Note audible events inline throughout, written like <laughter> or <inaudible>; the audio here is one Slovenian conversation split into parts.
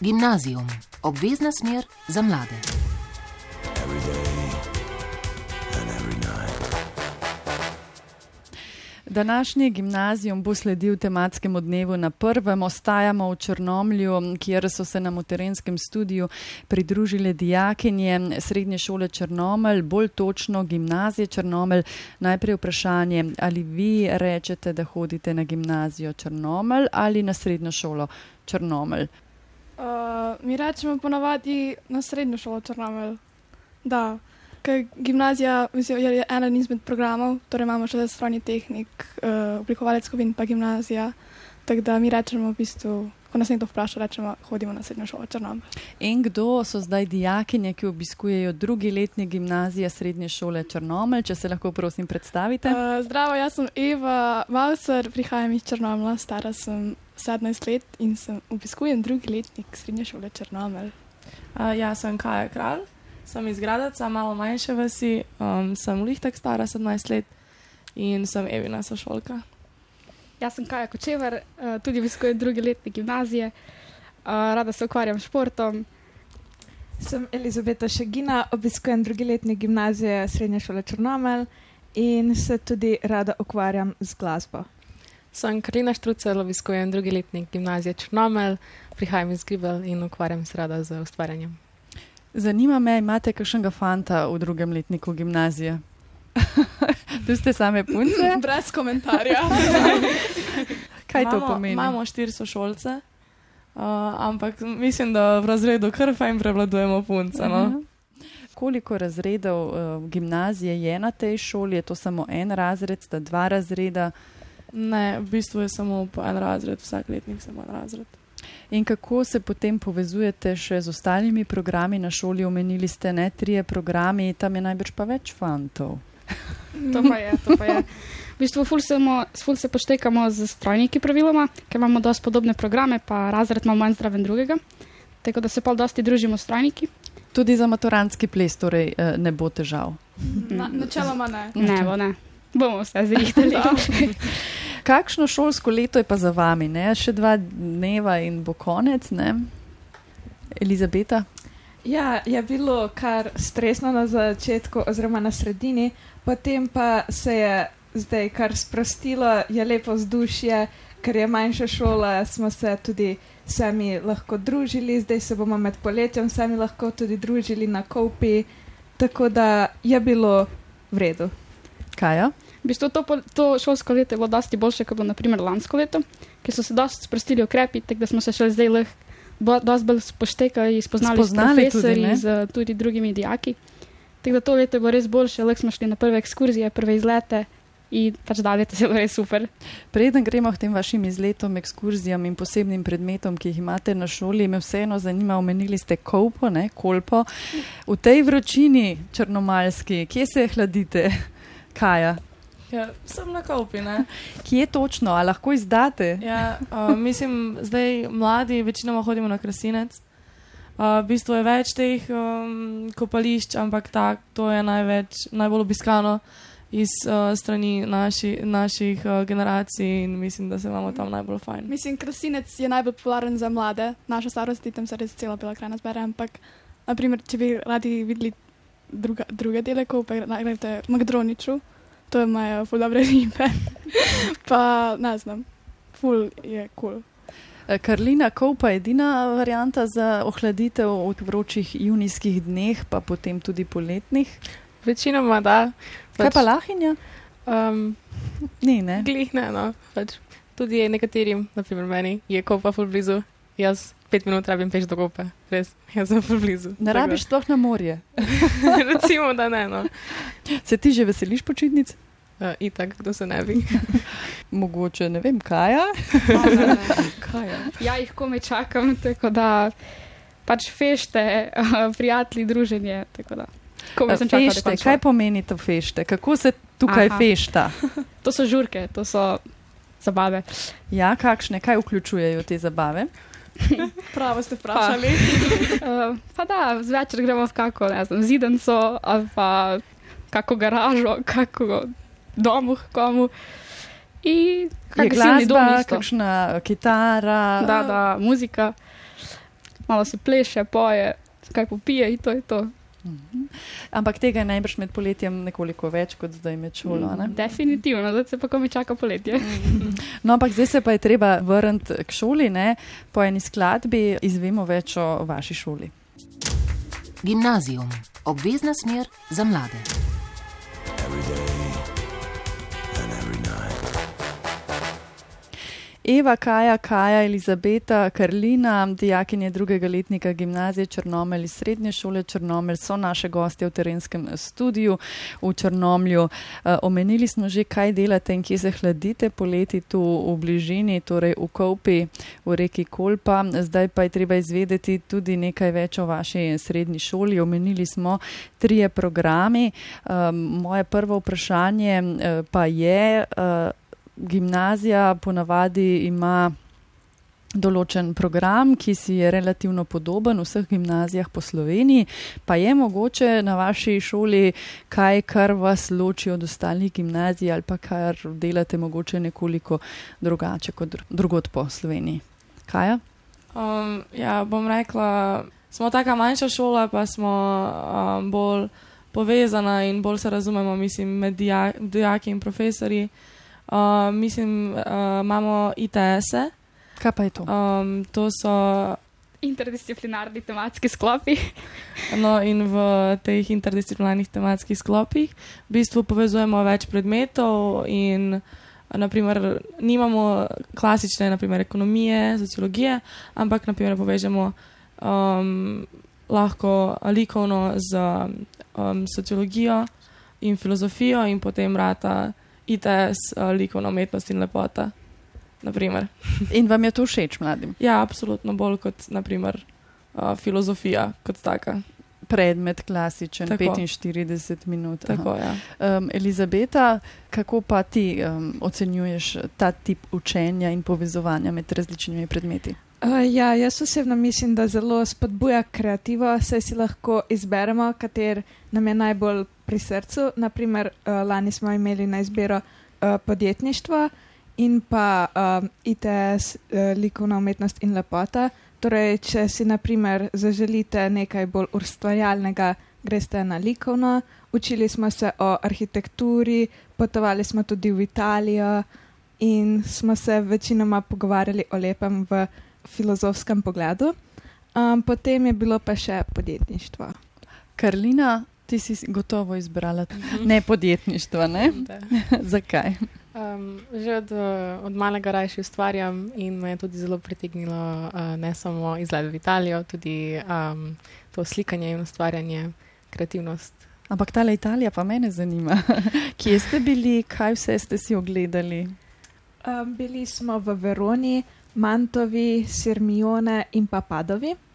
Gimnazijum, obvezna smer za mlade. Današnji gimnazijum bo sledil tematskemu dnevu na prvem. Ostajamo v Črnomlju, kjer so se nam v terenskem studiu pridružile dijakinje srednje šole Črnomelj, bolj točno gimnazije Črnomelj. Najprej vprašanje, ali vi rečete, da hodite na gimnazijo Črnomelj ali na srednjo šolo Črnomelj? Uh, mi rečemo ponavadi na srednjo šolo Črnomelj. Da, ker gimnazija mislim, je eden izmed programov, torej imamo še strojni tehnik, uh, oblikovalec kovin pa gimnazija. Tako da mi rečemo v bistvu, ko nas nekdo vpraša, rečemo, hodimo na srednjo šolo Črnomelj. In kdo so zdaj dijakinje, ki obiskujejo drugi letni gimnazije srednje šole Črnomelj, če se lahko prosim predstavite? Uh, zdravo, jaz sem Eva Mauser, prihajam iz Črnomla, stara sem 17 let in sem obiskujem drugi letnik srednje šole Črnomelj. Uh, ja, sem Kaja Kralj, sem iz Gradaca, malo manjše vasi, um, sem lihtek stara 17 let in sem Evina sošolka. Jaz sem Kaja Kočever, eh, tudi obiskujem druge letne gimnazije, eh, rada se ukvarjam s športom. Sem Elizabeta Šegina, obiskujem drugi letni gimnazije Srednje šole Črnomelj in se tudi rada ukvarjam z glasbo. Sem Karina Štrucel, obiskujem drugi letnik gimnazije Črnomelj, prihajam iz Gribel in ukvarjam se rada z ustvarjanjem. Zanima me, imate kakšnega fanta v drugem letniku gimnazije? <laughs> tu ste same punce? <laughs> Brez komentarja. <laughs> Kaj to imamo, pomeni? Imamo štiri sošolce, uh, ampak mislim, da v razredu kar fajn prevladujemo punce. No? Mhm. Koliko razredov uh, gimnazije je na tej šoli? Je to samo en razred, sta dva razreda? Ne, v bistvu je samo po en razred, vsak letnik samo en razred. In kako se potem povezujete še z ostalimi programi na šoli? Omenili ste ne trije programi, tam je najbrž pa več fantov. <laughs> To pa je, to pa je. V bistvu ful, semo, ful se poštekamo z strojniki praviloma, ker imamo dosti podobne programe, pa razred imamo manj zdraven drugega. Tako da se pa dosti družimo s strojniki. Tudi za maturantski ples torej eh, ne bo težav. Na, načeloma ne. Ne, bo ne. Bomo vse zrihtali. <laughs> Kakšno šolsko leto je pa za vami? Ne? Še dva dneva in bo konec, ne? Elizabeta? Ja, je bilo kar stresno na začetku, oziroma na sredini, potem pa se je zdaj kar sprostilo, je lepo vzdušje, ker je manjša šola, smo se tudi sami lahko družili, zdaj se bomo med poletjem sami lahko tudi družili na kopi, tako da je bilo v redu. Kaja? V bistvu to, to šolsko leto je bilo dosti boljše, kot bilo naprimer lansko leto, ker so se dosti sprostili ukrepi, tako da smo se še zdaj lahko bo- dosti bolj spoštekali, spoznali, Spoznali s tudi, profesorji, ne? z tudi drugimi dijaki. Tako da to leto je bilo res boljše, lahko smo šli na prve ekskurzije, prve izlete in pač dalje to je bilo res super. Preden gremo k tem vašim izletom, ekskurzijam in posebnim predmetom, ki jih imate na šoli, me vseeno zanima, omenili ste kolpo, ne, kolpo. V tej vročini črnomalski, kje se hladite? Kaja, Ja, sem na kopi, ne? kje točno, a lahko izdate? Ja, uh, mislim, zdaj mladi večinoma hodimo na krasinec. Uh, v bistvu je več teh um, kopališč, ampak tak, to je največ, najbolj obiskano iz uh, strani naši, naših uh, generacij in mislim, da se imamo tam najbolj fajn. Mislim, krasinec je najbolj popularen za mlade, naša starost, tam se res cela bela krajina zbere, ampak naprimer, če bi radi videli druga, druge dele, ko pa najdete Magdroniču, to imajo ful dobre ribe, <laughs> pa ne znam, ful je kul. Cool. Eh, Karlina Kovpa je edina varianta za ohladitev v vročih junijskih dneh, pa potem tudi poletnih. Večinoma da. Kaj pa lahinja? Um, Ni, ne? glih ne, no. Pač tudi je nekaterim, naprimer meni, je kopa ful blizu. Jaz pet minut rabim peš do kope, res, jaz sem ful blizu. Ne rabiš sploh na morje. <laughs> Recimo, da ne, no. Se ti že veseliš počitnic? Uh, itak, kdo se ne bi. <laughs> Mogoče, ne vem, Kaja. <laughs> Kaja. Ja, jih komaj čakam, tako da pač fešte, prijatelji, druženje. tako da. Komaj sem čakala, da Fešte, kaj pomeni to fešte? Kako se tukaj Aha. fešta? To so žurke, to so zabave. Ja, kakšne, kaj vključujejo te zabave? <laughs> Pravo ste vprašali. Uh, <laughs> pa da, zvečer gremo v kako, ne znam, zidenco ali pa kako garažo, <laughs> kako domu, komu. In Je dom glasba, isto. kakšna kitara? Da, da, muzika. malo se pleše, poje, kaj popije in to je to. Ampak tega je najbrž med poletjem nekoliko več kot zdaj med šolo. Ne? Definitivno, zdaj se pa ko mi čaka poletje. No, ampak zdaj se pa je treba vrniti k šoli, ne? po eni skladbi izvemo več o vaši šoli. Gimnazijum, obvezna smer za mlade. Every Eva, Kaja, Kaja, Elizabeta, Karlina, dijakinje drugega letnika gimnazije Črnomelj iz srednje šole Črnomelj so naše gostje v terenskem studiu v Črnomlju. E, omenili smo že, kaj delate in kje se hladite poleti tu v bližini, torej v Kopi, v reki Kolpa. Zdaj pa je treba izvedeti tudi nekaj več o vaši srednji šoli. Omenili smo trije programi. E, moje prvo vprašanje pa je, gimnazija ponavadi ima določen program, ki si je relativno podoben v vseh gimnazijah po Sloveniji, pa je mogoče na vaši šoli kaj, kar vas loči od ostalih gimnazij ali pa kar delate mogoče nekoliko drugače kot drugot po Sloveniji. Kaja? Um, ja, bom rekla, smo taka manjša šola, pa smo um, bolj povezana in bolj se razumemo, mislim, med dija, dijaki in profesori. Uh, mislim, uh, imamo ITS-e. Kaj pa je to? Um, to so. Interdisciplinarni tematski sklopi. <laughs> No, in v teh interdisciplinarnih tematskih sklopih v bistvu povezujemo več predmetov, in naprimer, nimamo klasične naprimer, ekonomije, sociologije, ampak naprimer, povežemo um, lahko likovno z um, sociologijo in filozofijo, in potem rata. ITS, uh, likovna umetnost in lepota. Naprimer. <laughs> In vam je to všeč, mladim? Ja, absolutno bolj kot naprimer, uh, filozofija kot taka. Predmet klasičen, tako. 45 minut. Tako, ja. um, Elizabeta, kako pa ti um, ocenjuješ ta tip učenja in povezovanja med različnimi predmeti? Uh, ja, jaz osebno mislim, da zelo spodbuja kreativo, saj si lahko izberemo, kater nam je najbolj pri srcu. Naprimer, uh, lani smo imeli na izbiro uh, podjetništvo in pa uh, ITS, uh, likovna umetnost in lepota. Torej, če si naprimer zaželite nekaj bolj ustvarjalnega, greste na likovno. Učili smo se o arhitekturi, potovali smo tudi v Italijo in smo se večinoma pogovarjali o lepem v filozofskem pogledu. Um, potem je bilo pa še podjetništvo. Karlina, ti si gotovo izbrala ne podjetništvo, ne? <laughs> Zakaj? Um, že od, od malega rajši ustvarjam in me je tudi zelo pritegnilo uh, ne samo izgled v Italijo, tudi um, to slikanje in ustvarjanje, kreativnost. Ampak ta Italija pa mene zanima. <laughs> Kje ste bili, kaj vse ste si ogledali? Um, bili smo v Veroni, Mantovi, Sirmione in pa Padovi.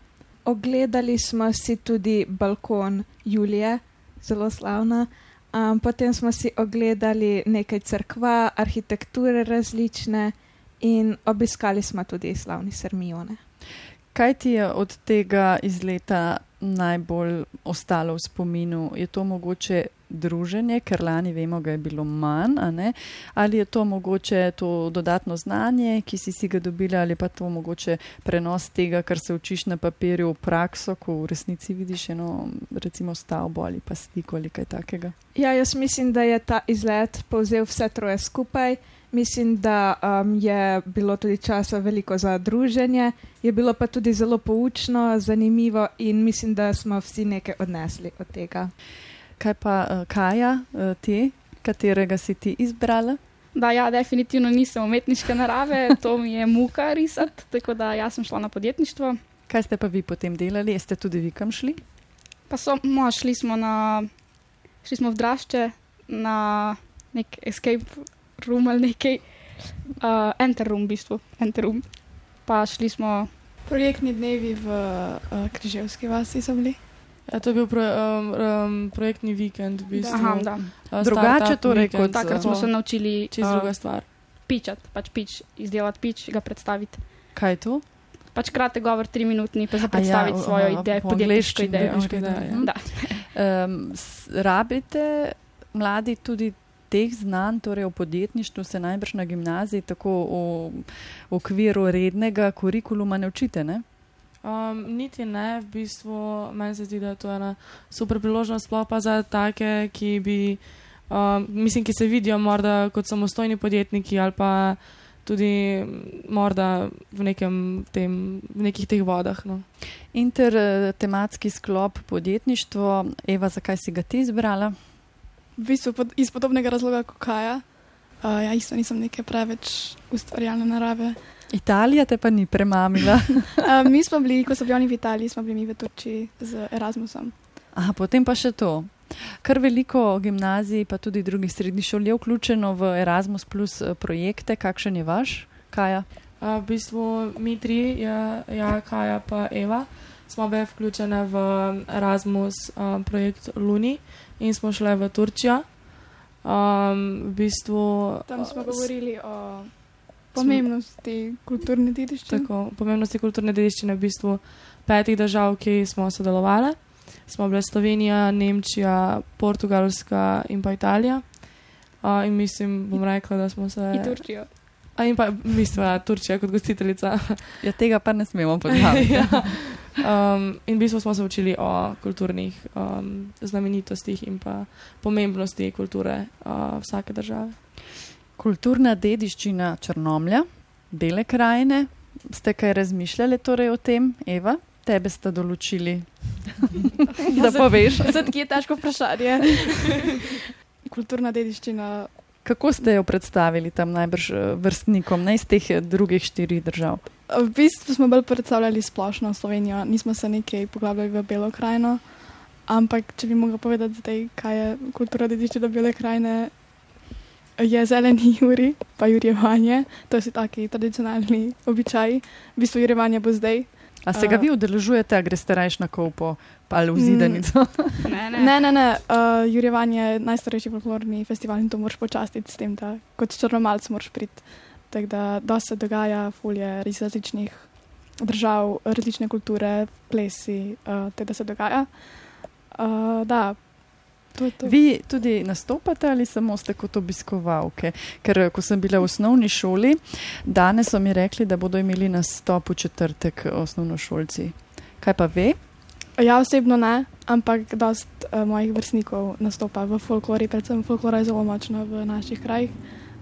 Ogledali smo si tudi balkon Julije, zelo slavna. Um, potem smo si ogledali nekaj crkva, arhitekture različne in obiskali smo tudi slavni Sirmione. Kaj ti je od tega izleta najbolj ostalo v spominu? Je to mogoče druženje, ker lani vemo, da je bilo manj, ali je to mogoče to dodatno znanje, ki si, si ga dobila, ali pa to mogoče prenos tega, kar se učiš na papirju, v prakso, ko v resnici vidiš eno, recimo, stavbo ali pa sliko ali kaj takega. Ja, jaz mislim, da je ta izlet povzel vse troje skupaj. Mislim, da um, je bilo tudi časa veliko za druženje, je bilo pa tudi zelo poučno, zanimivo in mislim, da smo vsi nekaj odnesli od tega. Kaj pa uh, Kaja, uh, ti, katerega si ti izbrala? Da, ja, definitivno nisem umetniške narave, to mi je muka risati, tako da jaz sem šla na podjetništvo. Kaj ste pa vi potem delali? Ste tudi vi kam šli? Pa so, mo, šli smo na, šli smo v Drašče na nek escape room ali nekaj, uh, enter room v bistvu, enter room. Pa šli smo. Projektni dnevi v uh, Križevski vasi so bili. Ja, to je bil pro, um, um, projektni vikend, v bistvu. Aha, da. Uh, Drugače, torej, kot Takrat smo se naučili Čez uh, druga stvar. pičati, pač pič, izdelati pič, ga predstaviti. Kaj je to? Pač kratek govor, tri minutni, pa za predstaviti ja, svojo idejo, podjetniško idejo. idejo, ja. Da. Um, rabite mladi tudi teh znanj, torej o podjetništvu, se najbrž na gimnaziji tako v, v okviru rednega kurikuluma ne učite, ne? Um, niti ne, v bistvu meni se zdi, da je to ena super priložnost, sploh pa za take, ki bi, um, mislim, ki se vidijo morda kot samostojni podjetniki ali pa tudi morda v, nekem tem, v nekih teh vodah. No. Intertematski sklop podjetništvo, Eva, zakaj si ga ti izbrala? V bistvu pod, iz podobnega razloga kot Kaja. Uh, ja, isto nisem neke preveč ustvarjalne narave. Italija te pa ni premamila. <laughs> <laughs> uh, mi smo bili, ko so bili oni v Italiji, smo bili mi v Turčiji z Erasmusom. Aha, potem pa še to. Kar veliko gimnazij, pa tudi drugih srednjih šol je vključeno v Erasmus Plus projekte. Kakšen je vaš, Kaja? Uh, v bistvu mi tri, ja, ja, Kaja pa Eva, smo bile vključene v Erasmus um, projekt Luni in smo šle v Turčijo. Um, v bistvu, Tam smo govorili o pomembnosti kulturne dediščine. Tako, pomembnosti kulturne dediščine v bistvu petih držav, ki smo sodelovali. Smo bile Slovenija, Nemčija, Portugalska in pa Italija. Uh, in mislim, bom rekla, da smo se. In Turčijo. A in pa mislim, da Turčija kot gostiteljica. ja, tega pa ne smemo podati. <laughs> ja. um, in v bistvu smo se učili o kulturnih um, znamenitostih in pa pomembnosti kulture uh, vsake države. Kulturna dediščina Črnomlja, bele krajine. Ste kaj razmišljali torej o tem, Eva? Tebe ste določili, <laughs> da poveš. Zato je težko vprašanje. <laughs> Kulturna dediščina. Kako ste jo predstavili tam najbrž vrstnikom, ne iz teh drugih štirih držav? V bistvu smo bolj predstavljali splošno Slovenijo, nismo se nekaj poglabljali v Belo krajino. Ampak, če bi mogla povedati, zdaj, kaj je kultura dediščina Bele krajine, je zeleni juri, pa jurjevanje, to so taki tradicionalni običaji. V bistvu jurjevanje bo zdaj. A se ga vi udeležujete, greste rajš na kopo ali v zidanico? ne, ne, ne. ne, ne. Uh, jurjevanje je najstarejši folklorni festival in to moraš počastiti s tem, da kot črnomalc moraš priti. Tako da, da se dogaja, fulje iz različnih držav, različne kulture, plesi, uh, te da se dogaja. Uh, da, To to. Vi tudi nastopate ali samo ste kot obiskovalke? Ker ko sem bila v osnovni šoli, danes so mi rekli, da bodo imeli nastop v četrtek osnovnošolci. Kaj pa ve? Ja, osebno ne, ampak dost uh, mojih vrstnikov nastopa v folklori, predvsem folklora je zelo močna v naših krajih.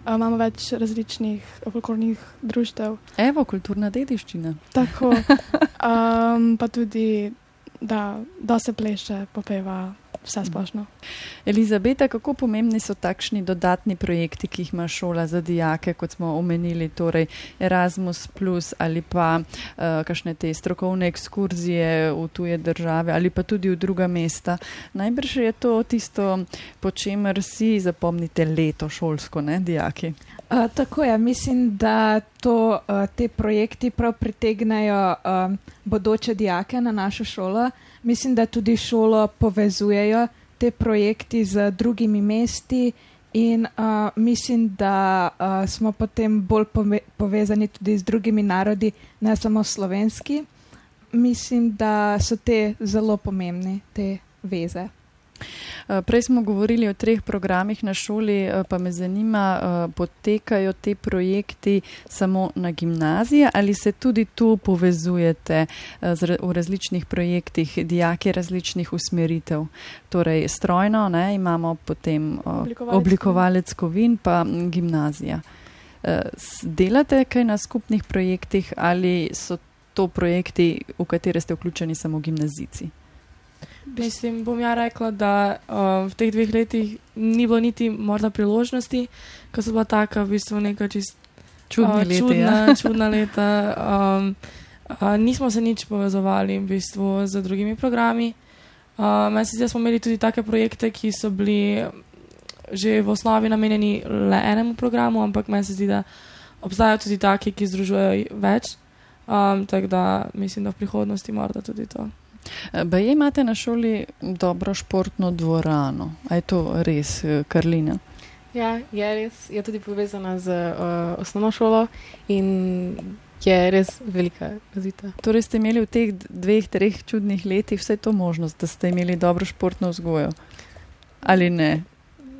Uh, imamo več različnih folklornih društev. Evo, kulturna dediščina. Tako. <laughs> Um, pa tudi, da, da se pleše, popeva vse splošno. Elizabeta, kako pomembni so takšni dodatni projekti, ki jih ima šola za dijake, kot smo omenili, torej Erasmus, ali pa uh, kakšne te strokovne ekskurzije v tuje države ali pa tudi v druga mesta. Najbrž je to tisto, po čemer si zapomnite leto šolsko, ne dijaki. Uh, tako je, mislim, da to, uh, te projekti prav pritegnajo uh, bodoče dijake na našo šolo. Mislim, da tudi šolo povezujejo te projekti z drugimi mesti in uh, mislim, da uh, smo potem bolj pove povezani tudi z drugimi narodi, ne samo slovenski. Mislim, da so te zelo pomembne, te veze. Eh, prej smo govorili o treh programih na šoli, eh, pa me zanima, eh, potekajo te projekti samo na gimnaziji ali se tudi tu povezujete v različnih projektih, dijake različnih usmeritev. Torej, strojno ne, imamo potem oblikovalec, oblikovalec kovin, pa gimnazija. Delate kaj na skupnih projektih ali so to projekti, v katere ste vključeni samo gimnazici? Mislim, bom ja rekla, da uh, v teh dveh letih ni bilo niti morda priložnosti, ko so bila taka v bistvu neka čist čudna, uh, čudna, leti, ja. čudna leta. Um, uh, nismo se nič povezovali v bistvu z drugimi programi. Uh, Meni se zdi, da smo imeli tudi take projekte, ki so bili že v osnovi namenjeni le enemu programu, ampak meni se zdi, da obstajajo tudi taki, ki združujejo več. Um, tako da mislim, da v prihodnosti morda tudi to. Baje imate na šoli dobro športno dvorano. A je to res, eh, Karlina? Ja, je res. Je tudi povezana z uh, osnovno šolo in je res velika razlika. Torej ste imeli v teh dveh, treh čudnih letih vse to možnost, da ste imeli dobro športno vzgojo? Ali ne?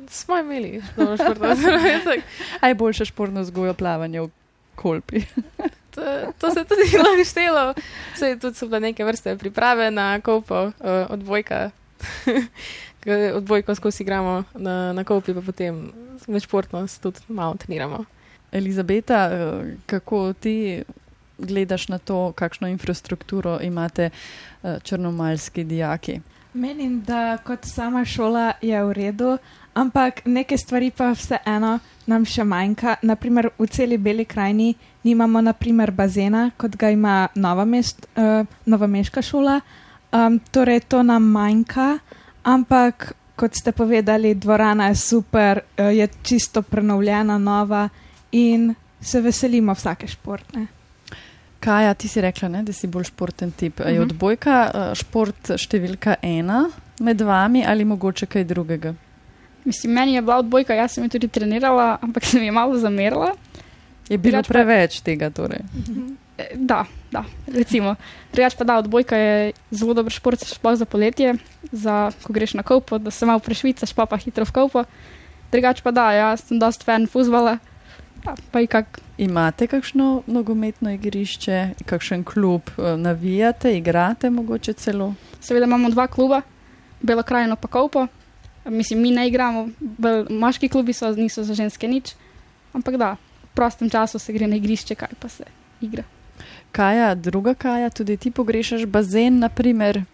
Smo imeli dobro športno vzgojo. <laughs> Aj boljše športno vzgojo plavanje v kolpi. <laughs> to, to se tudi <laughs> lahko štelo. Saj tudi so bile neke vrste priprave na kopo, uh, odbojka. <laughs> Ke Odbojko skozi igramo na, na kopi, pa potem večportnost tudi malo treniramo. Elizabeta, eh, kako ti gledaš na to, kakšno infrastrukturo imate eh, črnomaljski dijaki? Menim, da kot sama šola je v redu, ampak neke stvari pa vseeno nam še manjka. Naprimer, v celi Beli krajini nimamo naprimer bazena, kot ga ima Nova, mest, uh, Nova Meška šola. Um, torej, to nam manjka, ampak kot ste povedali, dvorana je super, uh, je čisto prenovljena, nova in se veselimo vsake športne. Kaja, ti si rekla, ne, da si bolj športen tip. Uh -huh. Je Mhm. odbojka eh, šport številka ena med vami ali mogoče kaj drugega? Mislim, meni je bila odbojka, jaz sem jo tudi trenirala, ampak sem jo malo zamerila. Je bilo Drugače pa- preveč tega torej? E, Da, da, recimo. Drugač pa da, odbojka je zelo dober šport, sploh za poletje, za ko greš na kopo, da se malo prešvicaš, pa pa hitro v kopo. Drugač pa da, jaz sem dost fan fuzbala, pa, pa kak. Imate kakšno nogometno igrišče, kakšen klub, eh, navijate, igrate mogoče celo? Seveda imamo dva kluba, Belo krajino pa kopo. Mislim, mi ne igramo, bolj moški klubi so, niso za ženske nič, ampak da, v prostem času se gre na igrišče, kaj pa se igra. Kaja, druga Kaja, tudi ti pogrešaš bazen, naprimer.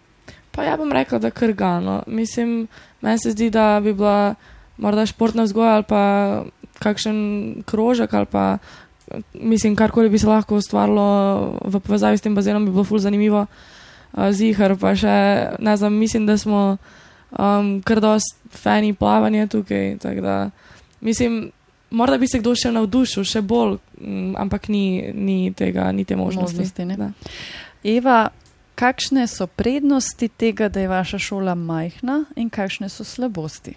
Pa ja bom rekla, da krgano. Mislim, meni se zdi, da bi bila morda športna vzgoja ali pa kakšen krožek ali pa mislim, karkoli bi se lahko ustvarilo v povezavi s tem bazenom, bi bilo ful zanimivo. Zihar pa še, ne znam, mislim, da smo um, kar dost fani plavanja tukaj. tako Da, mislim, morda bi se kdo še navdušil, še bolj, mm, ampak ni, ni tega, ni te možnosti. Možnosti. Eva, kakšne so prednosti tega, da je vaša šola majhna in kakšne so slabosti?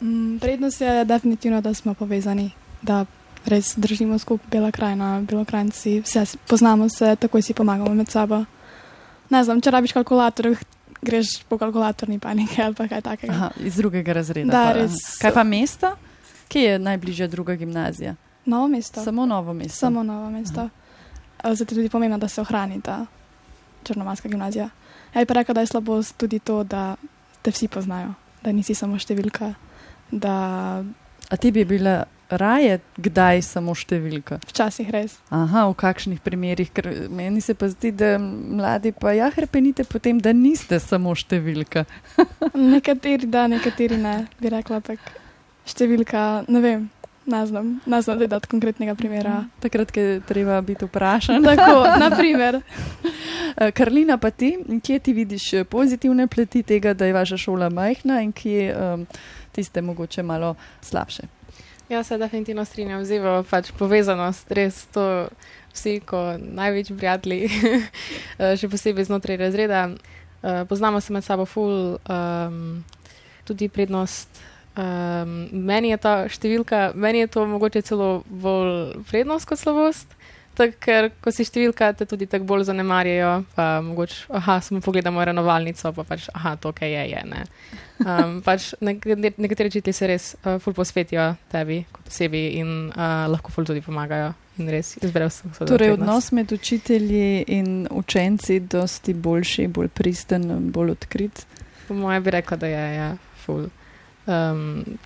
Mm, prednost je definitivno, da smo povezani, da res držimo skupaj Bela krajina, Belokrajnci, vse si- poznamo se, takoj si pomagamo med sabo. Ne znam, če rabiš kalkulator, greš po kalkulatorni panike ali pa kaj takega. Aha, iz drugega razreda. Da, pa, res. Kaj pa mesta? Kje je najbližja druga gimnazija? Novo mesto. Samo novo mesto. Samo novo mesto. Uh, Zato je tudi pomembno, da se ohrani ta črnomanska gimnazija. Ja, bi pa rekla, da je slabost tudi to, da te vsi poznajo, da nisi samo številka, da A ti bi bila raje kdaj samo številka? včasih res. Aha, v kakšnih primerih, ker meni se pa zdi, da mladi pa ja hrepenite potem, da niste samo številka. <laughs> Nekateri da, nekateri ne, bi rekla tako. Številka, ne vem, ne znam, ne znam zdaj dati konkretnega primera. Takrat, ko je treba biti vprašan. Tako, <laughs> naprimer. Eh, Karlina, pa ti, kje ti vidiš eh, pozitivne plati tega, da je vaša šola majhna in kje um, tiste mogoče malo slabše? Jaz se definitivno strinjam z Ivo, pač povezanost, res to vsi, ko največji prijatelji, <laughs> še posebej znotraj razreda, eh, poznamo se med sabo ful, um, tudi prednost. Um, meni je ta številka, meni je to mogoče celo bolj prednost kot slabost. Tak, ker ko si številka, te tudi tako bolj zanemarjajo. Pa mogoče, aha, samo pogledamo renovalnico, pa pač, aha, to, kaj je, je. Ne. Um, <laughs> pač nek nekateri učitelji se res uh, ful posvetijo tebi kot osebi in uh, lahko ful tudi pomagajo. In res izberejo vse. Torej, odnos med učitelji in učenci je dosti boljši, bolj pristen, bolj odkrit. Po mojem bi rekla, da je ja, ful. Um,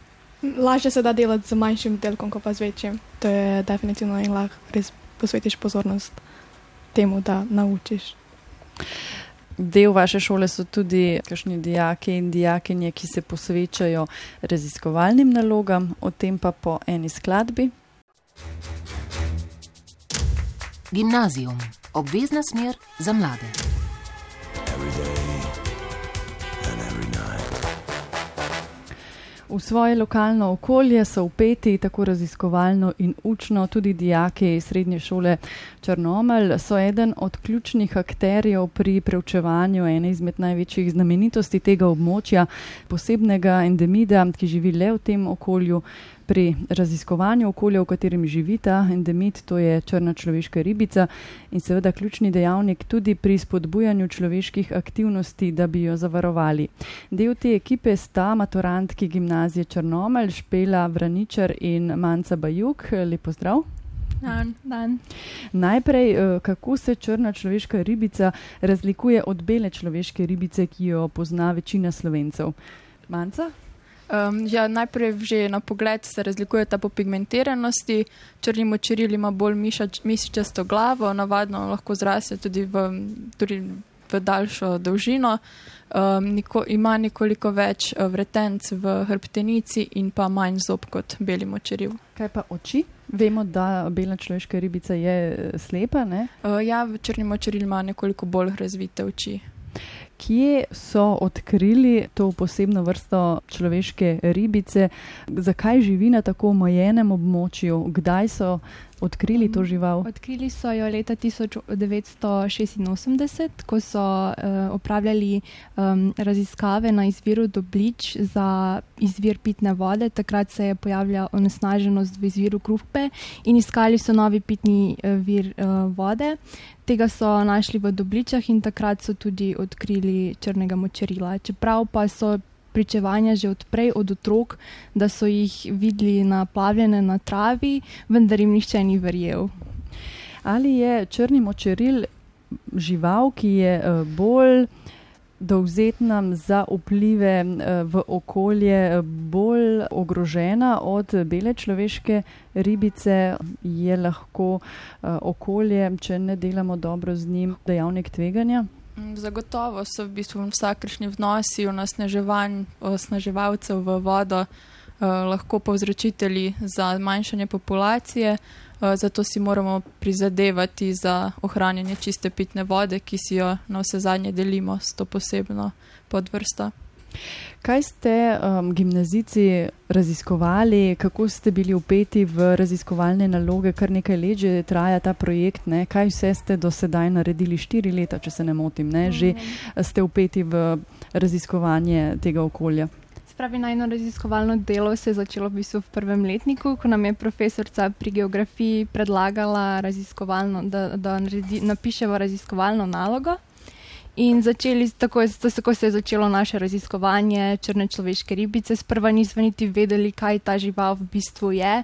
Lažje se da delati z manjšim delkom, kot pa z večjim. To je definitivno in lahko res posvetiš pozornost temu, da naučiš. Del vaše šole so tudi kakšni dijaki in dijakinje, ki se posvečajo raziskovalnim nalogam, o tem pa po eni skladbi. Gimnazijum, obvezna smer za mlade. Every V svoje lokalno okolje so upeti tako raziskovalno in učno tudi dijaki srednje šole Črnomelj. So eden od ključnih akterjev pri preučevanju ene izmed največjih znamenitosti tega območja, posebnega endemida, ki živi le v tem okolju. Pri raziskovanju okolja, v katerem živita endemit, to je črna človeška ribica in seveda ključni dejavnik tudi pri spodbujanju človeških aktivnosti, da bi jo zavarovali. Del te ekipe sta maturantki gimnazije Črnomelj, Špela Vraničar in Manca Bajuk. Lepo zdrav. Dan, dan. Najprej, eh, kako se črna človeška ribica razlikuje od bele človeške ribice, ki jo pozna večina slovencev? Manca? Um, ja, najprej že na pogled se razlikujeta po pigmentiranosti. Črni močeril ima bolj mišač, mišičasto glavo, navadno lahko zraste tudi v, tudi v daljšo dolžino. Um, niko, ima nekoliko več uh, vretenc v hrbtenici in pa manj zob kot beli močeril. Kaj pa oči? Vemo, da bela človeška ribica je eh, slepa. Uh, ja, črni močeril ima nekoliko bolj razvite oči. Kje so odkrili to posebno vrsto človeške ribice, zakaj živi na tako omejenem območju, kdaj so odkrili to žival? Odkrili so jo leta 1986, ko so uh, opravljali um, raziskave na izviru Doblič za izvir pitne vode. Takrat se je pojavila onesnaženost v izviru Kruhpe in iskali so novi pitni uh, vir uh, vode. Tega so našli v Dobličah in takrat so tudi odkrili črnega močerila. Čeprav pa so pričevanja že odprej od otrok, da so jih videli naplavljene na travi, vendar jim nihče ni verjel. Ali je črni močeril žival, ki je eh, bolj dovzetna za vplive eh, v okolje, eh, bolj ogrožena od bele človeške ribice, je lahko okolje, če ne delamo dobro z njim, dejavnik tveganja? Mm, zagotovo so v bistvu vsakršni vnosi osnaževalcev v vodo eh, lahko povzročitelji za manjšanje populacije, eh, zato si moramo prizadevati za ohranjanje čiste pitne vode, ki si jo na vse zadnje delimo s to posebno podvrsto. Kaj ste um, gimnazici raziskovali, kako ste bili upeti v raziskovalne naloge, kar nekaj let že traja ta projekt, ne? kaj vse ste do sedaj naredili, štiri leta, če se ne motim, ne? že mhm. ste upeti v raziskovanje tega okolja. Pravi, najno raziskovalno delo se je začelo v bistvu v prvem letniku, ko nam je profesorica pri geografiji predlagala, da, da naredi, napišemo raziskovalno nalogo. In začeli, tako, tako se je začelo naše raziskovanje črne človeške ribice. Sprva nismo niti vedeli, kaj ta žival v bistvu je.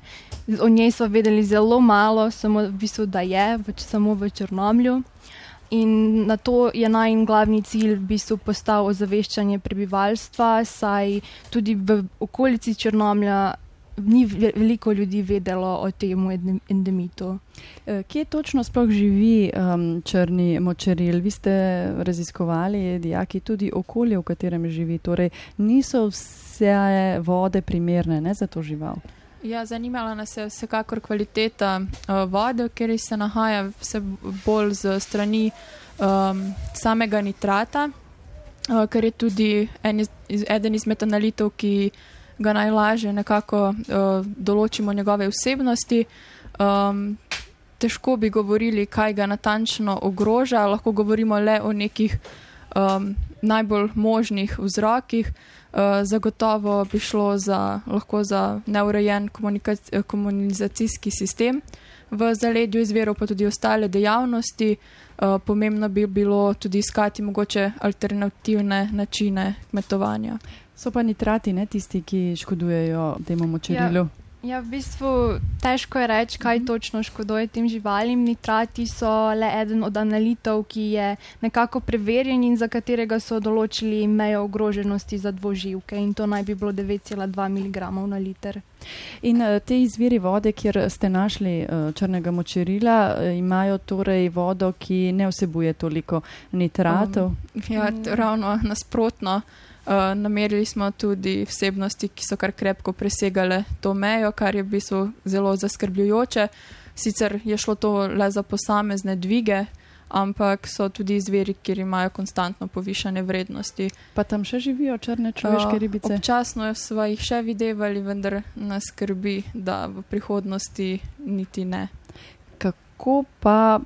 O njej smo vedeli zelo malo, samo v bistvu, da je, samo v Črnomlju. In na to je naj glavni cilj v bistvu postal ozaveščanje prebivalstva, saj tudi v okolici Črnomlja ni veliko ljudi vedelo o tem endemitu. Eh, kje točno sploh živi um, črni močeril? Vi ste raziskovali, dijaki, tudi okolje, v katerem živi. Torej, niso vse vode primerne ne, za to žival. Ja, zanimala nas je vsekakor kvaliteta uh, vode, ker se nahaja vse bolj z strani um, samega nitrata, uh, ker je tudi en iz, eden izmed analitov, ki ga najlažje nekako uh, določimo njegove vsebnosti. Um, težko bi govorili, kaj ga natančno ogroža, lahko govorimo le o nekih um, najbolj možnih vzrokih. Uh, zagotovo bi šlo za, za neurejen komunikacijski sistem v zaledju izverov, pa tudi ostale dejavnosti. Uh, pomembno bi bilo tudi iskati mogoče alternativne načine kmetovanja. So pa nitrati, ne tisti, ki škodujejo temu močerilu. Ja. Ja, v bistvu težko je reči, kaj -hmm. točno škoduje tem živalim. Nitrati so le eden od analitov, ki je nekako preverjen in za katerega so določili mejo ogroženosti za dvoživke in to naj bi bilo 9,2 mg na liter. In uh, te izviri vode, kjer ste našli uh, črnega močerila, uh, imajo torej vodo, ki ne vsebuje toliko nitratov? Um, ja, ravno nasprotno. Uh, namerili smo tudi vsebnosti, ki so kar krepko presegale to mejo, kar je v bistvu zelo zaskrbljujoče. Sicer je šlo to le za posamezne dvige, ampak so tudi izviri, kjer imajo konstantno povišane vrednosti. Pa tam še živijo črne človeške ribice? Uh, občasno smo jih še videli, vendar nas skrbi, da v prihodnosti niti ne. Kako pa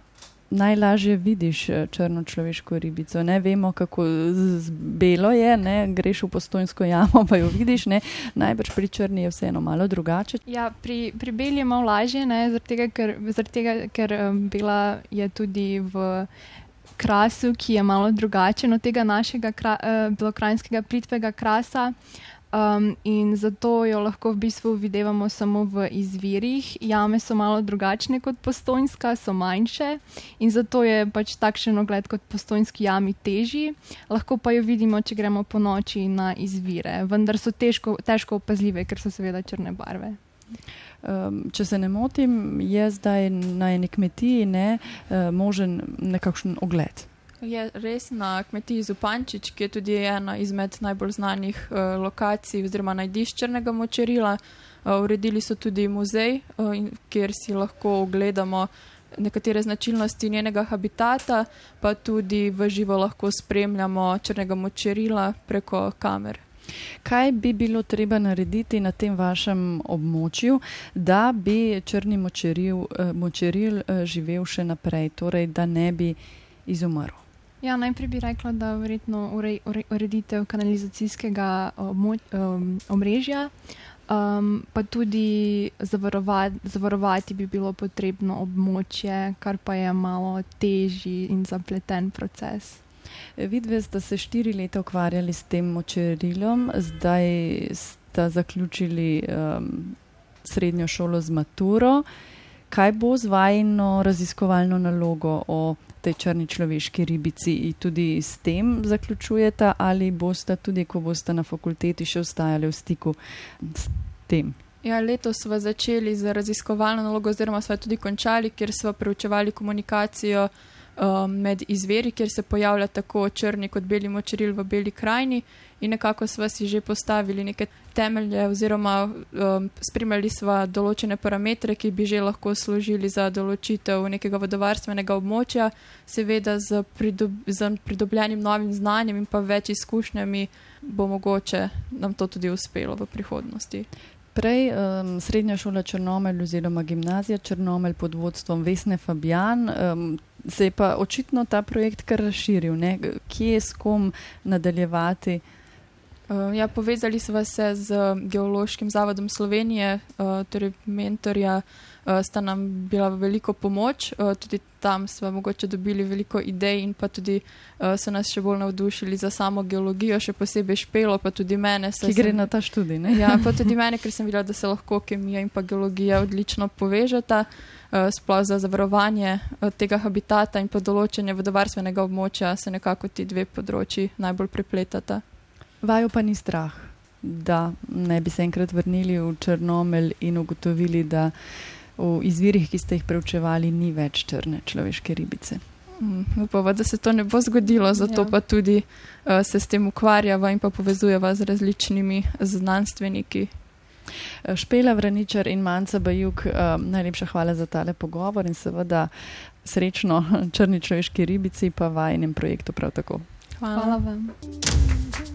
najlažje vidiš eh, črno človeško ribico. Ne vemo, kako belo je, ne? greš v postojnsko jamo, pa jo vidiš. Ne? Najbrž pri črni je vseeno malo drugače. Ja, pri, pri beli je malo lažje, zaradi tega, ker, zaradi tega, ker um, bela je tudi v. Krasu, ki je malo drugačen od tega našega kra, uh, belokrajinskega plitvega krasa. Um, in zato jo lahko v bistvu videvamo samo v izvirih. Jame so malo drugačne kot postojnska, so manjše in zato je pač takšen ogled kot postojnski jami težji. Lahko pa jo vidimo, če gremo po noči na izvire, vendar so težko, težko opazljive, ker so seveda črne barve. Um, če se ne motim, je zdaj na eni kmetiji ne, uh, možen nekakšen ogled. Je res na kmetiji Zupančič, ki je tudi ena izmed najbolj znanih uh, lokacij oziroma najdišč črnega močerila. Uh, uredili so tudi muzej, uh, in, kjer si lahko ogledamo nekatere značilnosti njenega habitata, pa tudi v živo lahko spremljamo črnega močerila preko kamer. Kaj bi bilo treba narediti na tem vašem območju, da bi črni močeril, močeril živel še naprej, torej da ne bi izumrl? Ja, najprej bi rekla, da verjetno ure, ure, ureditev kanalizacijskega obmo- um, omrežja, um, pa tudi zavarovati, zavarovati bi bilo potrebno območje, kar pa je malo težji in zapleten proces. Vidve ste se štiri leta ukvarjali s tem močerilom, zdaj ste zaključili um, srednjo šolo z maturo. Kaj bo z vajno raziskovalno nalogo o tej črni človeški ribici tudi s tem zaključujete, ali boste tudi, ko boste na fakulteti še ostajali v stiku s tem? Ja, letos smo začeli z raziskovalno nalogo, oziroma smo tudi končali, kjer smo preučevali komunikacijo um, med izveri, kjer se pojavlja tako črni kot beli močeril v beli krajini. In nekako smo si že postavili neke temelje, oziroma um, spremljali smo določene parametre, ki bi že lahko služili za določitev nekega vodovarstvenega območja, seveda z, pridob z pridobljenim novim znanjem in pa več izkušnjami, bo mogoče nam to tudi uspelo v prihodnosti. Prej um, srednja šola Črnomelj oziroma gimnazija Črnomelj pod vodstvom Vesne Fabijan. Um, se je pa očitno ta projekt kar razširil, ne? kje s kom nadaljevati. Uh, ja, povezali smo se z Geološkim zavodom Slovenije, uh, torej mentorja sta nam bila veliko pomoč, tudi tam smo mogoče dobili veliko idej in pa tudi so nas še bolj navdušili za samo geologijo, še posebej špelo, pa tudi mene. Ki gre sem, na ta študij, ne? Ja, pa <laughs> tudi mene, ker sem videla, da se lahko kemija in pa geologija odlično povežeta, sploh za zavarovanje tega habitata in pa določenje vodovarstvenega območja se nekako ti dve področji najbolj prepletata. Vajo pa ni strah, da ne bi se enkrat vrnili v Črnomelj in ugotovili, da v izvirih, ki ste jih preučevali, ni več črne človeške ribice. Mm, upava, da se to ne bo zgodilo, zato ja. pa tudi uh, se s tem ukvarjava in pa povezujeva z različnimi znanstveniki. Špela Vraničar in Manca Bajuk, um, najlepša hvala za tale pogovor in seveda srečno <laughs> črni človeški ribici pa vajnem projektu prav tako. Hvala, hvala vam.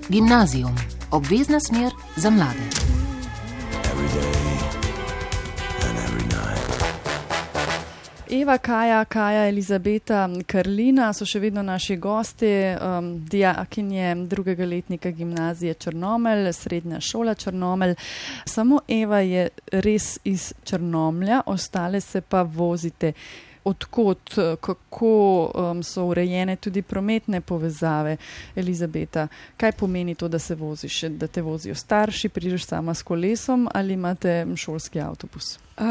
Gimnazijum, obvezna smer za mlade. Eva, Kaja, Kaja, Elizabeta, Karlina so še vedno naši gosti, um, dijakinje drugega letnika gimnazije Črnomelj, srednja šola Črnomelj. Samo Eva je res iz Črnomlja, ostale se pa vozite odkot, kako um, so urejene tudi prometne povezave. Elizabeta, kaj pomeni to, da se voziš, da te vozijo starši, prideš sama s kolesom ali imate šolski avtobus? Uh,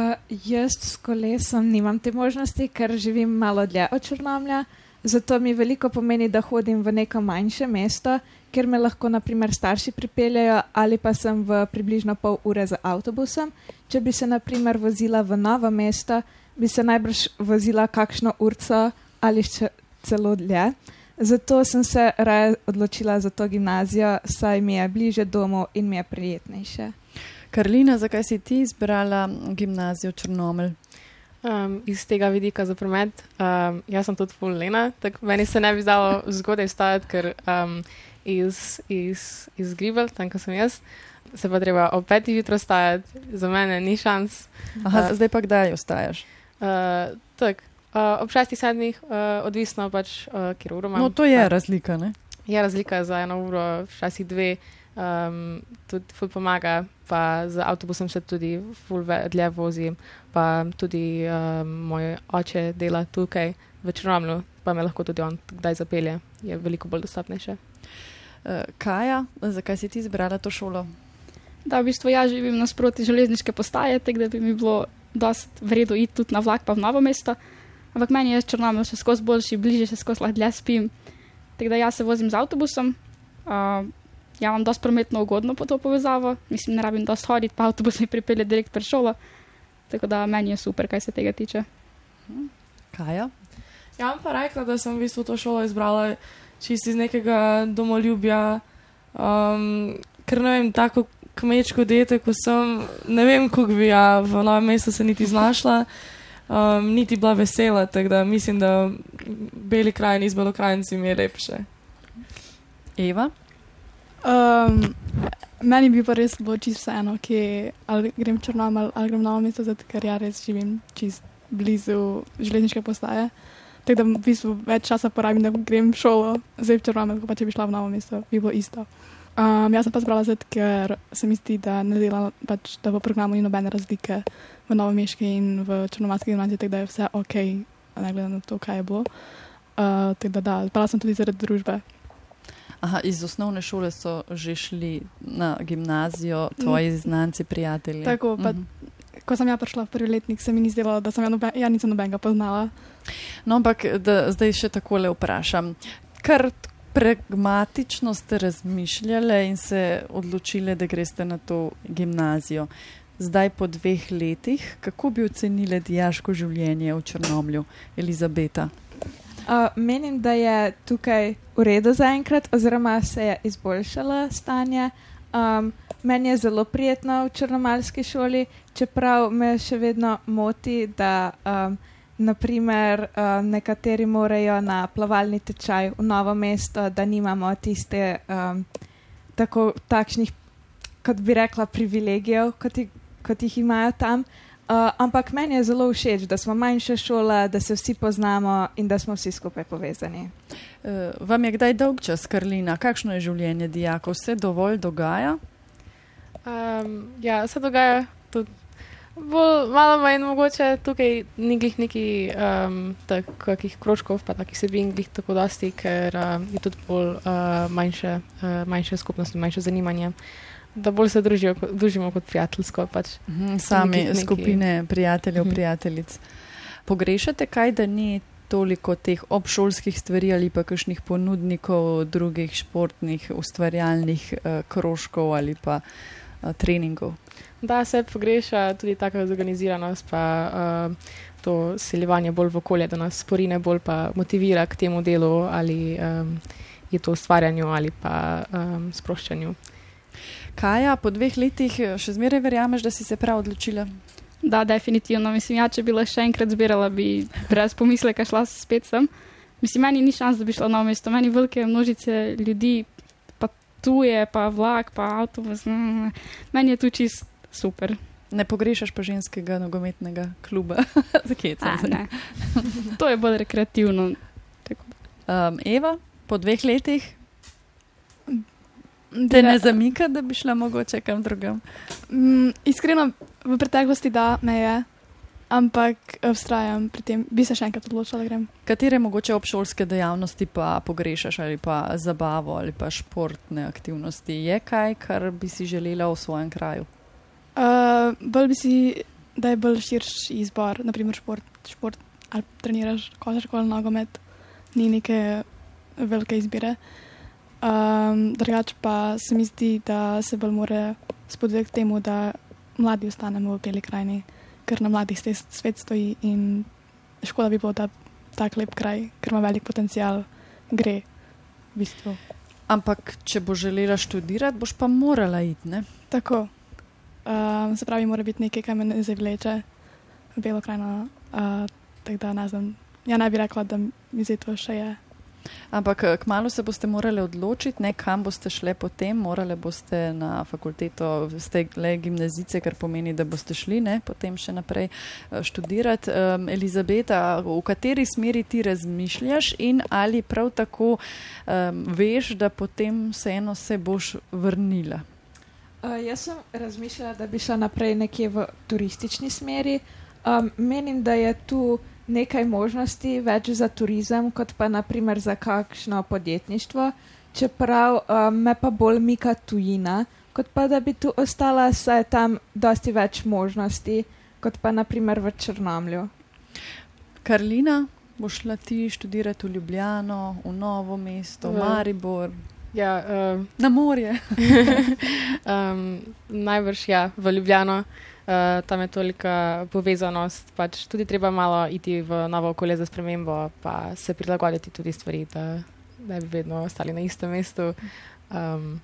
jaz s kolesom nimam te možnosti, ker živim malo dlje od Črnomlja. Zato mi veliko pomeni, da hodim v neko manjše mesto, kjer me lahko naprimer starši pripeljajo ali pa sem v približno pol ure z avtobusom. Če bi se naprimer vozila v novo mesto, bi se najbrž vozila kakšno urco ali še celo dlje. Zato sem se raje odločila za to gimnazijo, saj mi je bliže domu in mi je prijetnejše. Karlina, zakaj si ti izbrala gimnazijo Črnomelj? Um, iz tega vidika za promet, um, jaz sem tudi full lena, tako meni se ne bi zdalo zgodaj stajati, ker um, iz, iz, iz Gribel, tam, kjer sem jaz, se pa treba ob petih jutro stajati, za mene ni šans. Aha, uh, zdaj pa kdaj ostajaš? Uh, tak, uh, ob šestih, sedmih, uh, odvisno pač, uh, kjer uro imam. No, to je tak. razlika, ne? Je razlika za eno uro, včasih dve, um, tudi ful pomaga, pa z avtobusom se tudi ful dlje vozim, pa tudi um, moj oče dela tukaj v Črnomlu, pa me lahko tudi on kdaj zapelje, je veliko bolj dostopnejše. Kaja, zakaj si ti izbrala to šolo? Da, v bistvu jaz živim nasproti železniške postaje, tako da bi mi bilo dost vredno iti tudi na vlak pa v novo mesto. Ampak meni je črnomelj še skozi boljši, bliže še skozi lahko dlje spim. Tako da jaz se vozim z avtobusom. Uh, ja, imam dosti prometno ugodno po to povezavo, mislim, ne rabim dosti hoditi, pa avtobus mi pripelje direkt pred šolo. Tako da meni je super, kaj se tega tiče. Kaja? Ja, bom pa rekla, da sem v bistvu to šolo izbrala čisto iz nekega domoljubja, um, ker ne vem, tako kmečko dete, ko sem, ne vem, kako bi ja v novem mestu se niti znašla, um, niti bila vesela, tako da mislim, da beli krajini z belokrajnci mi je lepše. Eva? Um, meni bi pa res bilo čisto vseeno, ki ali grem v Črnomelj ali grem na novo mesto, zato ker ja res živim čist blizu železniške postaje. Tako da v bistvu več časa porabim, da grem v šolo, zdaj v Črnomelj, pa če bi šla v novo mesto, bi bilo isto. Um, jaz sem pa zbrala zato, ker se mi zdi, da dela, pač, da v programu ni nobene razlike v Novomeški in v Črnomalski gimnaziji, tako da je vse ok, ne glede na to, kaj je bilo. Uh, tako da da, zbrala sem tudi zaradi družbe. Aha, iz osnovne šole so že šli na gimnazijo, tvoji znanci, prijatelji. Tako, pa, Mhm. ko sem ja prišla v prvi letnik, se mi ni zdelo, da sem ja, noben, ja nisem nobenega poznala. No, ampak da, zdaj še takole vprašam. Kar pragmatično ste razmišljali in se odločili, da greste na to gimnazijo. Zdaj, po dveh letih, kako bi ocenili dijaško življenje v Črnomlju, Elizabeta? Uh, menim, da je tukaj v redu zaenkrat, oziroma se je izboljšalo stanje. Um, meni je zelo prijetno v črnomalski šoli, čeprav me še vedno moti, da um, naprimer, uh, nekateri morajo na plavalni tečaj v novo mesto, da nimamo tiste um, tako, takšnih, kot bi rekla, privilegijev, kot, jih- kot jih imajo tam. Uh, ampak meni je zelo všeč, da smo manjša šola, da se vsi poznamo in da smo vsi skupaj povezani. Uh, vam je kdaj dolg čas, Karlina? Kakšno je življenje dijakov? Se dovolj dogaja? Um, ja, se dogaja. Bolj, malo manj mogoče tukaj ni glih neki um, takih krožkov, pa takih sebin glih tako dosti, ker um, je tudi bolj uh, manjše, uh, manjše skupnosti, manjše zanimanje. Da bolj se družijo, družimo kot prijateljsko. Pač. Mhm, Sami Neki- neki- skupine prijateljev, Mhm. prijateljic. Pogrešate kaj, da ni toliko teh obšolskih stvari ali pa kakšnih ponudnikov drugih športnih, ustvarjalnih uh, krožkov ali pa uh, treningov? Da se pogreša tudi taka zorganiziranost, pa uh, to seljevanje bolj v okolje, da nas sporine bolj pa motivira k temu delu, ali um, je to ustvarjanju ali pa um, sproščanju. Kaja, po dveh letih še zmeraj verjameš, da si se prav odločila? Da, definitivno. Mislim, ja, če bi le še enkrat zbirala, bi brez pomisleka šla spet sem. Mislim, meni ni šans, da bi šla na novo mesto. Meni velike množice ljudi, pa tuje, pa vlak, pa avtobus. Mm, meni je tu čist super. Ne pogrešaš pa ženskega nogometnega kluba? <laughs> Zakaj A, ne. <laughs> To je bolj rekreativno. Um, Eva, po dveh letih te ne zamika, da bi šla mogoče kam drugam? Mm, iskreno, v preteklosti da me je, ampak vztrajam pri tem, bi se še enkrat odločila, da grem. Katere mogoče obšolske dejavnosti pa pogrešaš ali pa zabavo ali pa športne aktivnosti? Je kaj, kar bi si želela v svojem kraju? Uh, bolj bi si, da je bolj širši izbor, naprimer šport, šport ali treniraš košarko ali nogomet, ni neke velike izbire. Um, drugače pa se mi zdi, da se bolj more spodbuditi k temu, da mladi ostanemo v beli krajini, ker na mladih svet stoji in škoda bi bilo, da tak lep kraj, ker ima velik potencial, gre v bistvu. Ampak, če bo želela študirati, boš pa morala iti, ne? Tako. Um, se pravi, mora biti nekaj, kar me ne zavleče v belo krajino. Uh, tako da ne znam. Ja, ne bi rekla, da mi zdaj to še je. Ampak eh, kmalo se boste morali odločiti, ne, kam boste šli potem. Morali boste na fakulteto, ste le gimnazice, kar pomeni, da boste šli ne, potem še naprej eh, študirati. Um, Elizabeta, v kateri smeri ti razmišljaš in ali prav tako um, veš, da potem vseeno se boš vrnila? Uh, jaz sem razmišljala, da bi šla naprej nekje v turistični smeri. Um, menim, da je tu nekaj možnosti več za turizem, kot pa naprimer za kakšno podjetništvo. Čeprav um, me pa bolj mika tujina, kot pa da bi tu ostala, saj je tam dosti več možnosti, kot pa naprimer v Črnomlju. Karlina, boš šla ti študirati v Ljubljano, v Novo mesto, v Maribor, Ja, uh, na morje. <laughs> um, najbrž ja, v Ljubljano. Uh, tam je tolika povezanost, pač tudi treba malo iti v novo okolje za spremembo, pa se prilagoditi tudi stvari, da ne bi vedno ostali na istem mestu. Um,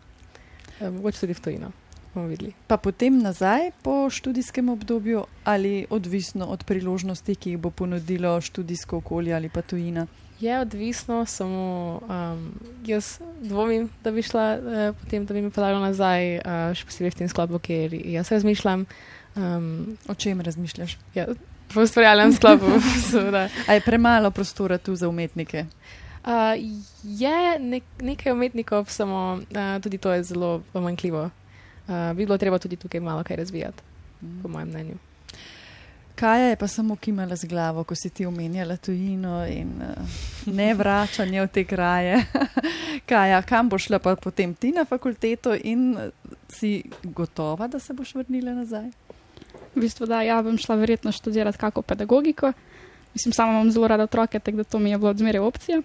Mogoče tudi v tujino, bomo videli. Pa potem nazaj po študijskem obdobju ali odvisno od priložnosti, ki jih bo ponudilo študijsko okolje ali pa tujina. Je odvisno, samo um, jaz dvomim, da bi šla uh, potem, da bi me pelalo nazaj, uh, še posebej v tem sklopu, kjer jaz razmišljam. Um, O čem razmišljaš? ja, v ustvarjalnem sklopu, <laughs> seveda. A je premalo prostora tu za umetnike? Uh, je nek, nekaj umetnikov, samo uh, tudi to je zelo pomanjkljivo. Uh, bi bilo treba tudi tukaj malo kaj razvijati, po mojem mnenju. Kaja je pa samo kimala z glavo, ko si ti omenjala tujino in uh, ne vračanje v te kraje. <laughs> Kaja, kam boš šla pa potem ti na fakulteto in eh, si gotova, da se boš vrnila nazaj? V bistvu, da, ja bom šla verjetno študirati kako pedagogiko. Mislim, sama imam zelo rada otroke, tako da to mi je bilo odmeraj opcija.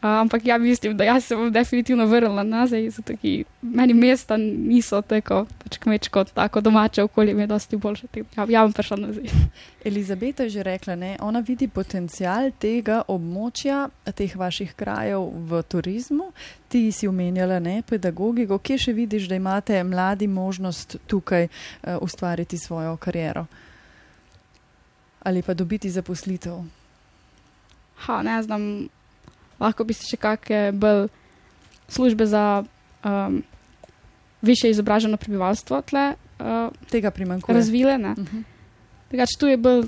Ampak ja, mislim, da jaz se bom definitivno vrnila nazaj, zato ki meni mesta niso tako pač kmečko, tako domače okolje mi je dosti boljše. Ja, ja bom prišla nazaj. <laughs> Elizabeta je že rekla, ne, ona vidi potencial tega območja, teh vaših krajev v turizmu. Ti si omenjala ne, pedagogiko, kje še vidiš, da imate mladi možnost tukaj uh, ustvariti svojo kariero ali pa dobiti zaposlitev. Ha, ne znam, lahko bi se še kakšne bolj službe za um, više izobraženo prebivalstvo tle uh, Tega primanjkuje. razvile. Ne? Uh -huh. Drugač, tu je bil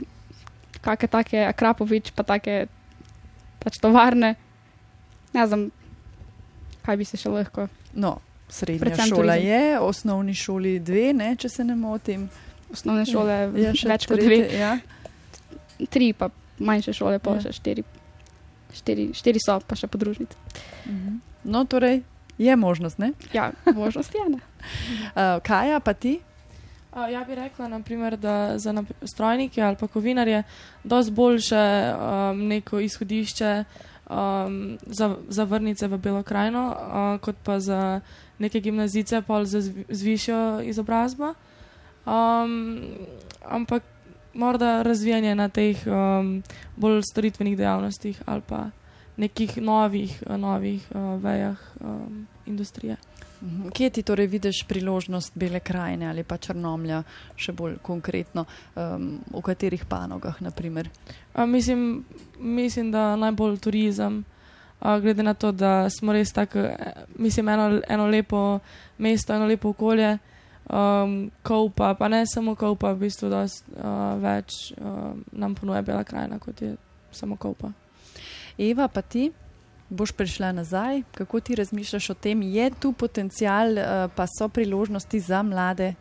kakšne take Akrapovič, pa take pač tovarne. Ne znam, kaj bi se še lahko. No, srednja Predvsem šola turizem. je, osnovni šoli dve, ne, če se ne motim. Osnovne šole Je še več kot tretje, dve, Ja. tri, pa manjše šole, pa Ja. še štiri. Štiri, štiri so, pa še podružnice. Mhm. No, torej je možnost, ne? Ja, možnost je. Ne? Uh, <laughs> Kaja, pa ti? Uh, ja, bi rekla, naprimer, da za nap- strojnike ali pa kovinarje dosti boljše um, neko izhodišče um, za, za vrnice v Belo krajino, uh, kot pa za neke gimnazice, pol za zv- z višjo izobrazbo. Um, ampak morda razvijanje na teh um, bolj storitvenih dejavnostih ali pa nekih novih, novih uh, vejah um, industrije. Mhm. Kje ti torej vidiš priložnost Bele krajine ali pa Črnomlja, še bolj konkretno, um, v katerih panogah, naprimer? A, mislim, mislim, da najbolj turizem, a, glede na to, da smo res tako, eh, mislim, eno, eno lepo mesto, eno lepo okolje, um, kaupa, pa ne samo kaupa, v bistvu dost uh, več uh, nam ponuja Bela krajina, kot je samo kaupa. Eva, pa ti boš prišla nazaj, kako ti razmišljaš o tem, je tu potencial, uh, pa so priložnosti za mlade?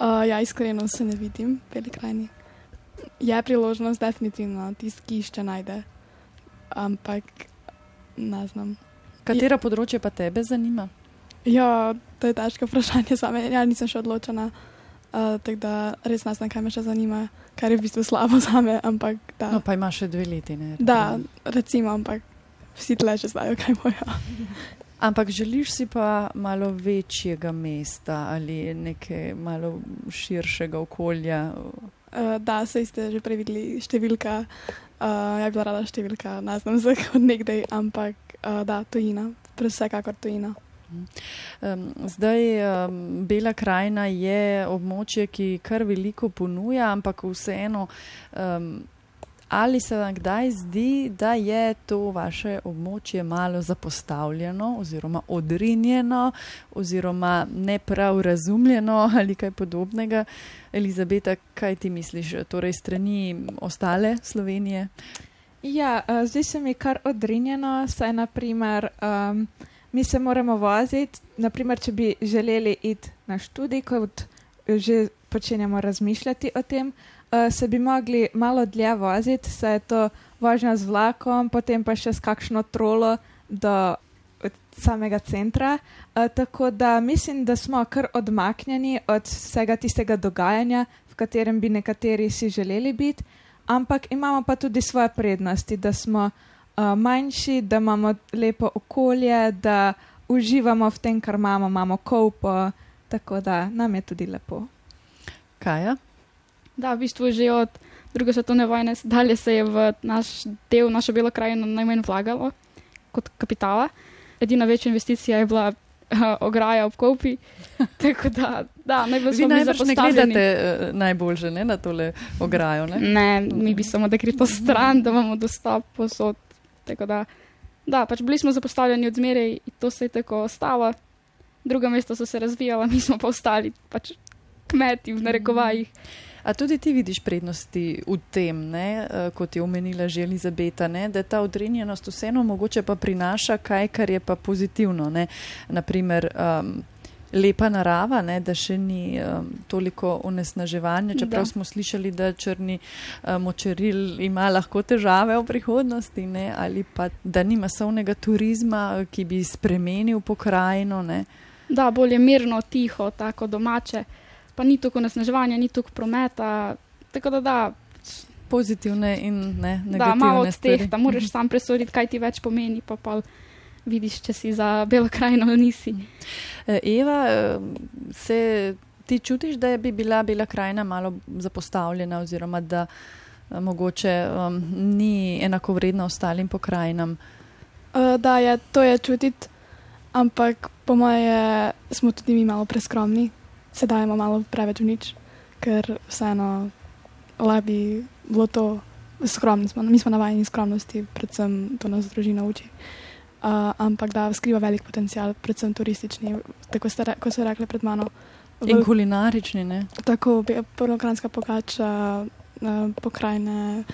Uh, ja, iskreno se ne vidim v Beli krajini. Je priložnost, definitivno, tisti, ki išče najde. Ampak ne znam. Katero področje pa tebe zanima? Ja, to je težko vprašanje za me. Ja, nisem še odločena. Uh, tako da res ne znam, kaj me še zanima, kar je v bistvu slabo <laughs> za me. Ampak da, No, pa imaš še dve leti. Ne? da recimo, ampak vsi tle že znajo, kaj bojo. <laughs> Ampak želiš si pa malo večjega mesta ali nekaj malo širšega okolja? Uh, da, se ste že prevideli številka. Uh, ja, bi bila rada številka, ne znam <laughs> za od nekdaj, ampak uh, da, tujina, vsekakor tujina. Um, zdaj, um, Bela krajina je območje, ki kar veliko ponuja, ampak vseeno, um, ali se vam kdaj zdi, da je to vaše območje malo zapostavljeno, oziroma odrinjeno, oziroma ne prav razumljeno ali kaj podobnega? Elizabeta, kaj ti misliš, torej strani ostale Slovenije? Ja, uh, zdi se mi kar odrinjeno, saj naprimer um, mi se moramo voziti, naprimer, če bi želeli iti na študij, kot že počenjamo razmišljati o tem, uh, se bi mogli malo dlje voziti, saj je to vožnja z vlakom, potem pa še s kakšno trolo do samega centra. Uh, tako da mislim, da smo kar odmaknjeni od vsega tistega dogajanja, v katerem bi nekateri si želeli biti, ampak imamo pa tudi svoje prednosti, da smo uh, manjši, da imamo lepo okolje, da uživamo v tem, kar imamo, imamo kopo, tako da nam je tudi lepo. Kaja? Da, v bistvu že od druge svetovne vojne dalje se je v naš del, našo belo krajino najmanj vlagalo kot kapitala. Edina večja investicija je bila uh, ograja ob kopi. <laughs> Tako da, da najbolj smo bili najbrž ne zapostavljeni. gledate uh, najboljše ne, na tole ograjo. Ne? Ne, mi bi samo da gre to stran, da imamo dostop posod. Tako da, da, pač bili smo zapostavljeni od zmeraj in to se je tako ostalo. Druga mesta so se razvijala, <laughs> mi smo pa ostali pač kmeti v narekovajih. A tudi ti vidiš prednosti v tem, ne, eh, kot je omenila že Elizabeta, ne, da ta odrinjenost vseeno mogoče pa prinaša kaj, kar je pa pozitivno. Ne. Naprimer, um, lepa narava, ne, da še ni um, toliko onesnaževanja, čeprav Da. smo slišali, da črni um, močeril ima lahko težave v prihodnosti, ne, ali pa da ni masovnega turizma, ki bi spremenil pokrajino. Ne. Da, bolje mirno, tiho, tako domače. Pa ni toliko nasneževanja, ni toliko prometa. Tako da, da, Pozitivne in ne, da negativne malo od teh, da moraš sam presoditi, kaj ti več pomeni, pa pa vidiš, če si za belo krajino ali nisi. Eh, Eva, eh, se ti čutiš, da bi bila Bela krajina malo zapostavljena, oziroma da eh, mogoče um, ni enakovredna ostalim pokrajinam? Da, je, to je čutiti, ampak po moje smo tudi mi malo preskromni, sedaj imamo malo preveč v nič, ker vseeno le bi bilo to skromni. Smo, mi smo navajeni skromnosti, predvsem to nas družina uči. Uh, ampak da skriva velik potencial, predvsem turistični, tako ste, re, kot ste rekli pred mano. In kulinarični, ne? Tako, prvokranska pogača, uh, pokrajine,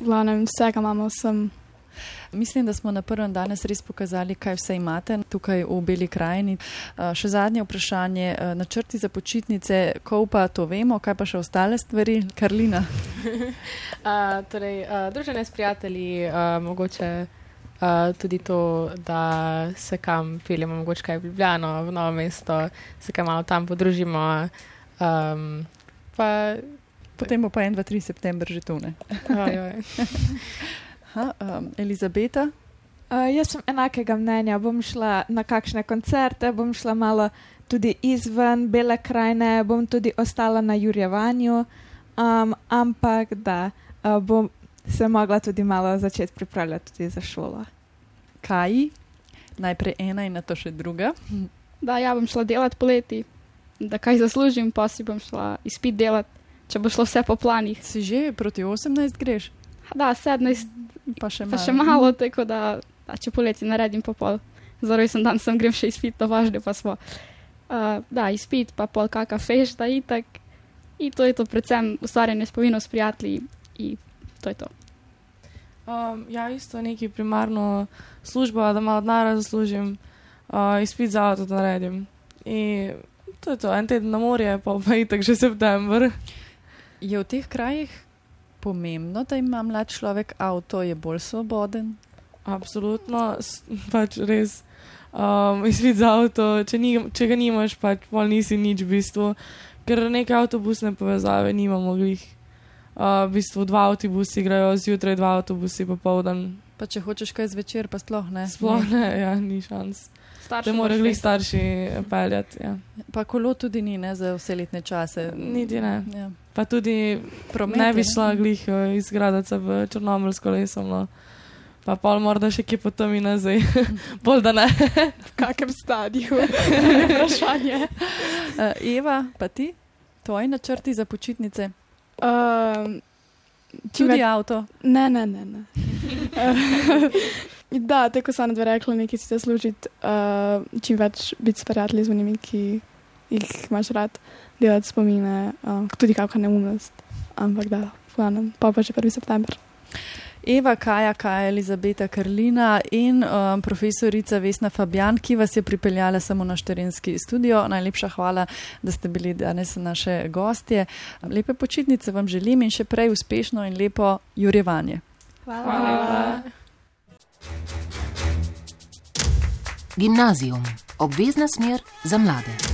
v glavnem vsega imamo sem. Mislim, da smo na prvem danes res pokazali, kaj vse imate tukaj v Beli krajini. Uh, še zadnje vprašanje, uh, načrti za počitnice, ko pa to vemo, kaj pa še ostale stvari, Karlina? <laughs> Uh, torej, uh, druženje s prijatelji, uh, mogoče uh, tudi to, da se kam peljemo, mogoče kaj v Ljubljano, v novo mesto, se kam malo tam podružimo. Um, pa, Potem bo pa 1, 2, 3 september že tu. <laughs> Aha, um, Elizabeta, Uh, jaz sem enakega mnenja. Bom šla na kakšne koncerte, bom šla malo tudi izven Bele krajine, bom tudi ostala na Jurjevanju, um, ampak da uh, bom se mogla tudi malo začeti pripravljati tudi za šolo. Kaji, najprej ena in na to še druga. Da, ja bom šla delati poleti, da kaj zaslužim, pa si bom šla izpit delati, če bo šlo vse po planih. Si že proti 18 greš, Da, 17, pa še pa malo. še malo, tako da, da če poleti naredim pa pol. Za rojsten dan sem grem še izpit, to važno pa smo. Uh, da, izpit, pa pol kaka feš, da itak. In to je to, predvsem ustvarjanje spominov s prijatelji. In to je to. Um, ja, isto neki primarno službo, da malo denarja zaslužim, uh, izpit za avto da naredim. In to je to, en teden na morje, pa pa itak že september. Je v teh krajih pomembno, da ima mlad človek avto, je bolj svoboden? Absolutno, pač res. Um, izpit za avto, če, ni, če ga nimaš, pač pol nisi nič v bistvu, ker neke avtobusne povezave nimamo glih. Uh, v bistvu dva avtobusi grejo zjutraj, dva avtobusi popoldan. Pa če hočeš kaj zvečer, pa sploh ne. Sploh ne, ja, ni šans. Starši Da morajo glih starši peljati. Ja. Pa kolo tudi ni ne, za vse letne čase. Niti ne. Ja. Pa tudi Promet ne bi šla glih eh, iz Gradaca v Črnomorsko leso. No. Pa pol morda še kje potem in nazaj. <laughs> Bolj da ne. V kakem stadiju? <laughs> Vprašanje. Uh, Eva, pa ti, tvoji načrti za počitnice? Čim Tudi več- avto. Ne, ne, ne. ne. <laughs> Da, tako so dve rekli, nekaj si zaslužiti, uh, čim več biti s prijatelji z unimi, ki jih imaš rad, delati spomine, uh, tudi kakšna neumnost. Ampak da, planem, pa pa že 1. september. Eva, Kaja, Kaja, Elizabeta Karlina in um, profesorica Vesna Fabjan, ki vas je pripeljala samo na Šterenski studio. Najlepša hvala, da ste bili danes naše gostje. Lepe počitnice vam želim in še prej uspešno in lepo jurjevanje. Hvala. Hvala. Gimnazijum, obvezna smer za mlade.